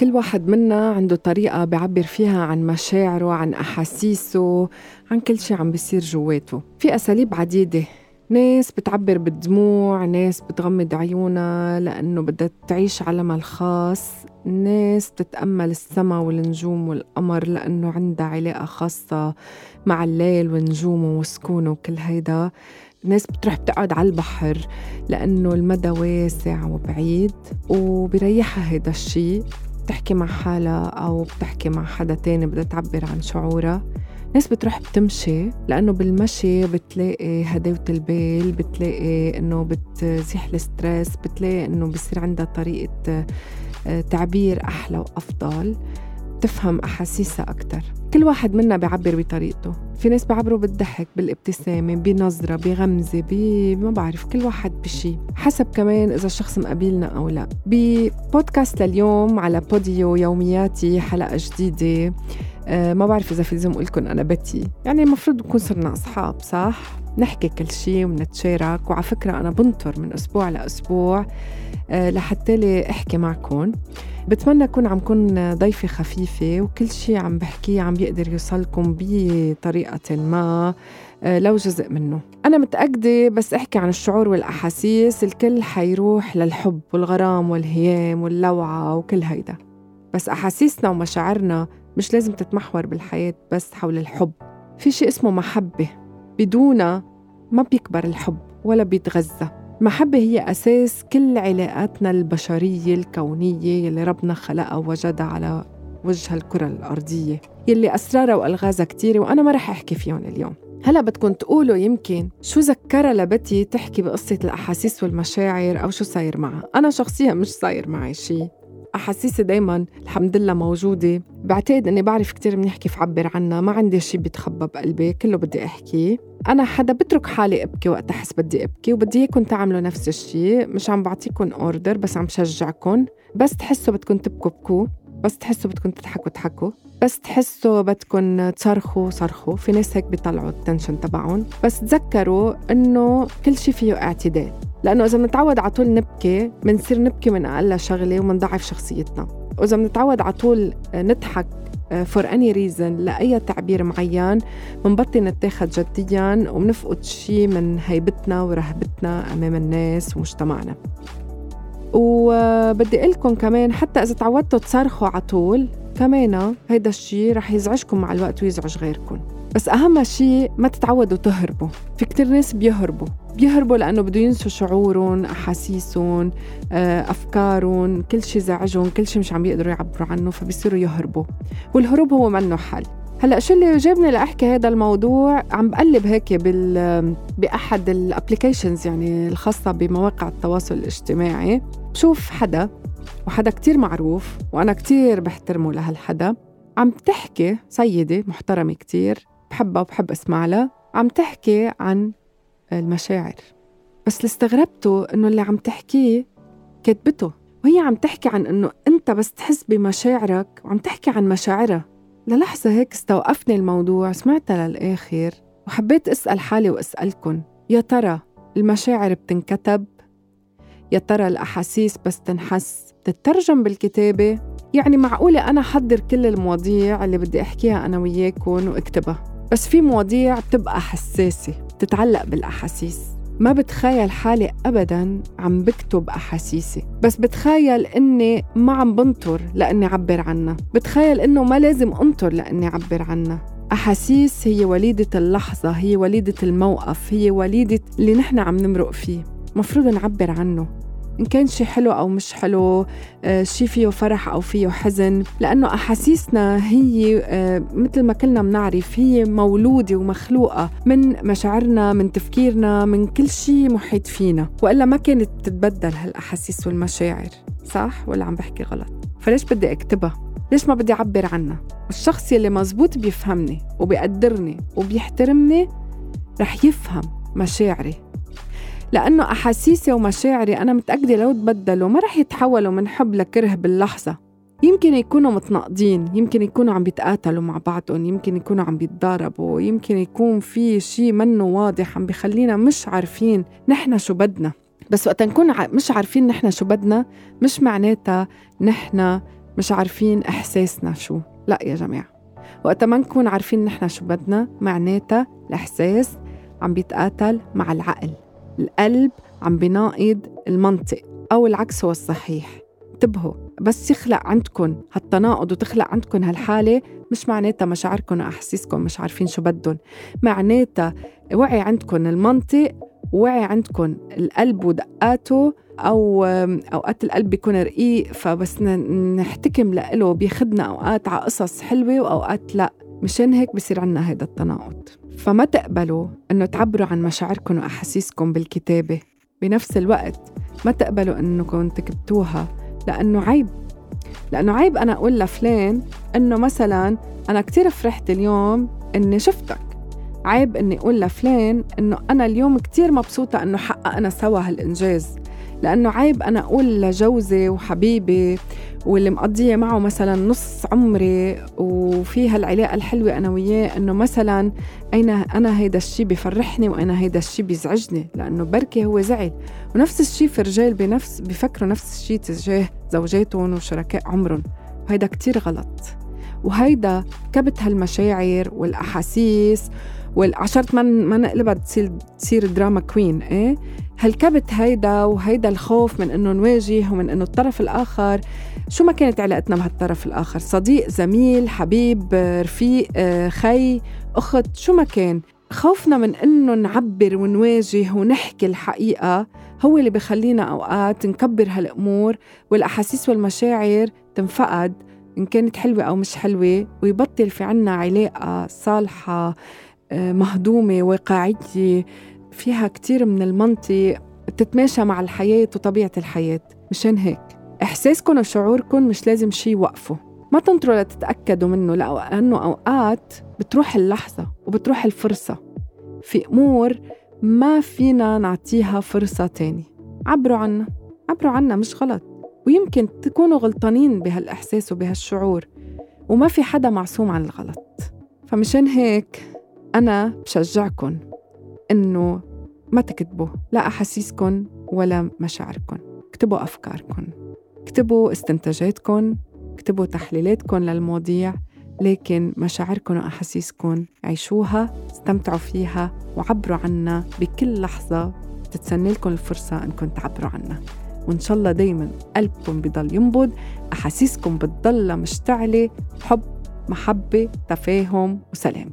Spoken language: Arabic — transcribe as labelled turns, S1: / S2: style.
S1: كل واحد منا عنده طريقة بيعبر فيها عن مشاعره عن أحاسيسه عن كل شيء عم بيصير جواته. في أساليب عديدة. ناس بتعبر بالدموع ناس بتغمض عيونها لأنه بدها تعيش عالمها الخاص. ناس بتتأمل السما والنجوم والقمر لأنه عندها علاقة خاصة مع الليل ونجومه وسكونه وكل هيدا. ناس بتروح بتقعد على البحر لأنه المدى واسع وبعيد وبريحها هيدا الشيء بتحكي مع حالها أو بتحكي مع حدا تاني بدها تعبر عن شعورها ناس بتروح بتمشي لأنه بالمشي بتلاقي هداوة البال بتلاقي إنه بتزيح الستريس بتلاقي إنه بصير عندها طريقة آه، تعبير أحلى وأفضل. تفهم أحاسيسها أكتر. كل واحد منا بيعبر بطريقته. في ناس بيعبروا بالضحك بالابتسامة بنظرة بغمزة ب ما بعرف كل واحد بشي. حسب كمان إذا الشخص مقابلنا أو لا. ببودكاست لليوم على بوديو يومياتي حلقة جديدة. أه ما بعرف إذا في لازم أقول لكم أنا بتي. يعني المفروض نكون صرنا أصحاب صح؟ نحكي كل شيء ونتشارك. وعلى فكرة أنا بنطر من أسبوع لأسبوع أه لحتى لي أحكي معكم. بتمنى أكون عم كون ضيفة خفيفة وكل شيء عم بحكيه عم بيقدر يوصلكم بطريقة ما آه، لو جزء منه. أنا متأكدة بس أحكي عن الشعور والأحاسيس الكل حيروح للحب والغرام والهيام واللوعة وكل هيدا. بس أحاسيسنا ومشاعرنا مش لازم تتمحور بالحياة بس حول الحب. في شيء اسمه محبة. بدونها ما بيكبر الحب ولا بيتغذى. المحبة هي أساس كل علاقاتنا البشرية الكونية يلي ربنا خلقها ووجدها على وجه الكرة الأرضية يلي أسرارها وألغازها كتيرة وأنا ما رح أحكي فيهم اليوم. هلأ بدكم تقولوا يمكن شو ذكرها لبتي تحكي بقصة الأحاسيس والمشاعر أو شو صاير معها. أنا شخصيا مش صاير معي شيء أحاسيسي دايما الحمد لله موجودة. بعتقد إني بعرف كتير منيح كيف أعبر عنها. ما عندي شي بيتخبى بقلبي. كله بدي أحكيه أنا حدا بترك حالي أبكي وقت أحس بدي أبكي وبدي إياكم تعملوا نفس الشيء مش عم بعطيكم أوردر بس عم شجعكم بس تحسوا بدكم تبكوا. بكوا بس تحسوا بدكم تضحكوا تضحكوا. بس تحسوا بدكم تصرخوا صرخوا. في ناس هيك بيطلعوا ال tension تبعهم. بس تذكروا إنه كل شيء فيه اعتدال. لأنه إذا بنتعود على طول نبكي بنصير نبكي من أقل شغلة ومنضعف شخصيتنا. وإذا بنتعود على طول نضحك for any reason لأي تعبير معين بنبطل نتاخد جديا وبنفقد شيء من هيبتنا ورهبتنا أمام الناس ومجتمعنا. وبدي أقول لكم كمان حتى إذا تعودتوا تصرخوا على طول كمان هيدا الشيء رح يزعجكم مع الوقت ويزعج غيركم. بس أهم شيء ما تتعودوا تهربوا. في كتير ناس بيهربوا. بيهربوا لأنه بده ينسوا شعورهم أحاسيسهم آه، أفكارهم كل شيء زعجهم كل شيء مش عم يقدروا يعبروا عنه فبيصيروا يهربوا. والهروب هو منه حل. هلأ شو اللي جابني لأحكي هذا الموضوع؟ عم بقلب هيك بال بأحد الابلكيشنز يعني الخاصة بمواقع التواصل الاجتماعي. بشوف حدا وحدا كتير معروف وأنا كتير بحترمه لهالحدا. عم تحكي سيدة محترمة كتير بحبها وبحب اسمع لها عم تحكي عن المشاعر. بس اللي استغربته إنه اللي عم تحكيه كاتبته وهي عم تحكي عن إنه أنت بس تحس بمشاعرك وعم تحكي عن مشاعرها. للحظة هيك استوقفني الموضوع سمعتها للآخر وحبيت أسأل حالي وأسألكن يا ترى المشاعر بتنكتب؟ يا ترى الأحاسيس بس تنحس؟ بتترجم بالكتابة؟ يعني معقولة أنا حضر كل المواضيع اللي بدي أحكيها أنا وياكم وأكتبها؟ بس في مواضيع بتبقى حساسة بتتعلق بالأحاسيس. ما بتخيل حالي أبدا عم بكتب أحاسيسي. بس بتخيل إني ما عم بنطر لأني عبر عنها. بتخيل إنه ما لازم أنطر لأني عبر عنها. أحاسيس هي وليدة اللحظة هي وليدة الموقف هي وليدة اللي نحن عم نمرق فيه. مفروض نعبر عنه. إن كان شي حلو أو مش حلو آه، شي فيه فرح أو فيه حزن. لأنه أحاسيسنا هي آه، مثل ما كلنا بنعرف هي مولودة ومخلوقة من مشاعرنا من تفكيرنا من كل شي محيط فينا. وإلا ما كانت تتبدل هالأحاسيس والمشاعر صح؟ ولا عم بحكي غلط؟ فليش بدي أكتبها؟ ليش ما بدي أعبر عنها؟ الشخص يلي مزبوط بيفهمني وبيقدرني وبيحترمني رح يفهم مشاعري. لأنه أحاسيسي ومشاعري أنا متأكدة لو تبدلوا ما رح يتحولوا من حب لكره باللحظة. يمكن يكونوا متناقضين يمكن يكونوا عم بيتقاتلوا مع بعضهم يمكن يكونوا عم بيتضاربوا يمكن يكون في شيء منه واضح عم بخلينا مش عارفين نحن شو بدنا. بس وقت نكون مش عارفين نحن شو بدنا مش معناتها نحن مش عارفين إحساسنا شو. لا يا جماعة. وقت ما نكون عارفين نحن شو بدنا معناتها الإحساس عم بيتقاتل مع العقل. القلب عم بيناقض المنطق أو العكس هو الصحيح. انتبهوا بس يخلق عندكم هالتناقض وتخلق عندكم هالحالة مش معناتها مشاعركم وأحاسيسكم مش عارفين شو بدهم معناتها وعي عندكم المنطق وعي عندكم القلب ودقاته أو أوقات القلب بيكون رقيق فبس نحتكم له بياخدنا أوقات على قصص حلوة وأوقات لأ. مشان هيك بصير عنا هيدا التناقض. فما تقبلوا إنه تعبروا عن مشاعركم وأحاسيسكم بالكتابة. بنفس الوقت ما تقبلوا إنكم تكبتوها لأنه عيب. لأنه عيب أنا أقول لفلان إنه مثلا أنا كتير فرحت اليوم إني شفتك. عيب إني أقول لفلان إنه أنا اليوم كتير مبسوطة إنه حققنا سوا هالإنجاز. لأنه عيب أنا أقول لجوزي وحبيبي واللي مقضية معه مثلا نص عمري وفي هالعلاقة الحلوة أنا وياه إنه مثلا أين أنا هيدا الشي بفرحني وأنا هيدا الشي بيزعجني لأنه بركي هو زعل. ونفس الشي في رجال بنفس بفكروا نفس الشي تجاه زوجاتهم وشركاء عمرهم. وهيدا كتير غلط. وهيدا كبت هالمشاعر والأحاسيس والعشرة ما ما نقلبها تصير تصير دراما كوين إيه؟ هالكبت هيدا وهيدا الخوف من إنه نواجه ومن إنه الطرف الآخر. شو ما كانت علاقتنا بهالطرف الآخر؟ صديق زميل حبيب رفيق خي أخت شو ما كان. خوفنا من إنه نعبر ونواجه ونحكي الحقيقة هو اللي بخلينا أوقات نكبر هالأمور والأحاسيس والمشاعر تنفقد إن كانت حلوة أو مش حلوة ويبطل في عنا علاقة صالحة مهضومة واقعية. فيها كتير من المنطق بتتماشى مع الحياة وطبيعة الحياة. مشان هيك إحساسكم وشعوركم مش لازم شي يوقفوا. ما تنطروا لتتأكدوا منه لأنه أوقات بتروح اللحظة وبتروح الفرصة. في أمور ما فينا نعطيها فرصة تاني. عبروا عنا عبروا عنا مش غلط. ويمكن تكونوا غلطانين بهالإحساس وبهالشعور وما في حدا معصوم عن الغلط. فمشان هيك أنا بشجعكم إنه ما تكتبوا لا أحاسيسكم ولا مشاعركم اكتبوا أفكاركم اكتبوا استنتاجاتكم اكتبوا تحليلاتكم للمواضيع لكن مشاعركم وأحاسيسكم عيشوها استمتعوا فيها وعبروا عنها بكل لحظة تتسنى لكم الفرصة أنكم تعبروا عنها وإن شاء الله دايما قلبكم بضل ينبض أحاسيسكم بتضل مشتعلة حب محبة تفاهم وسلام.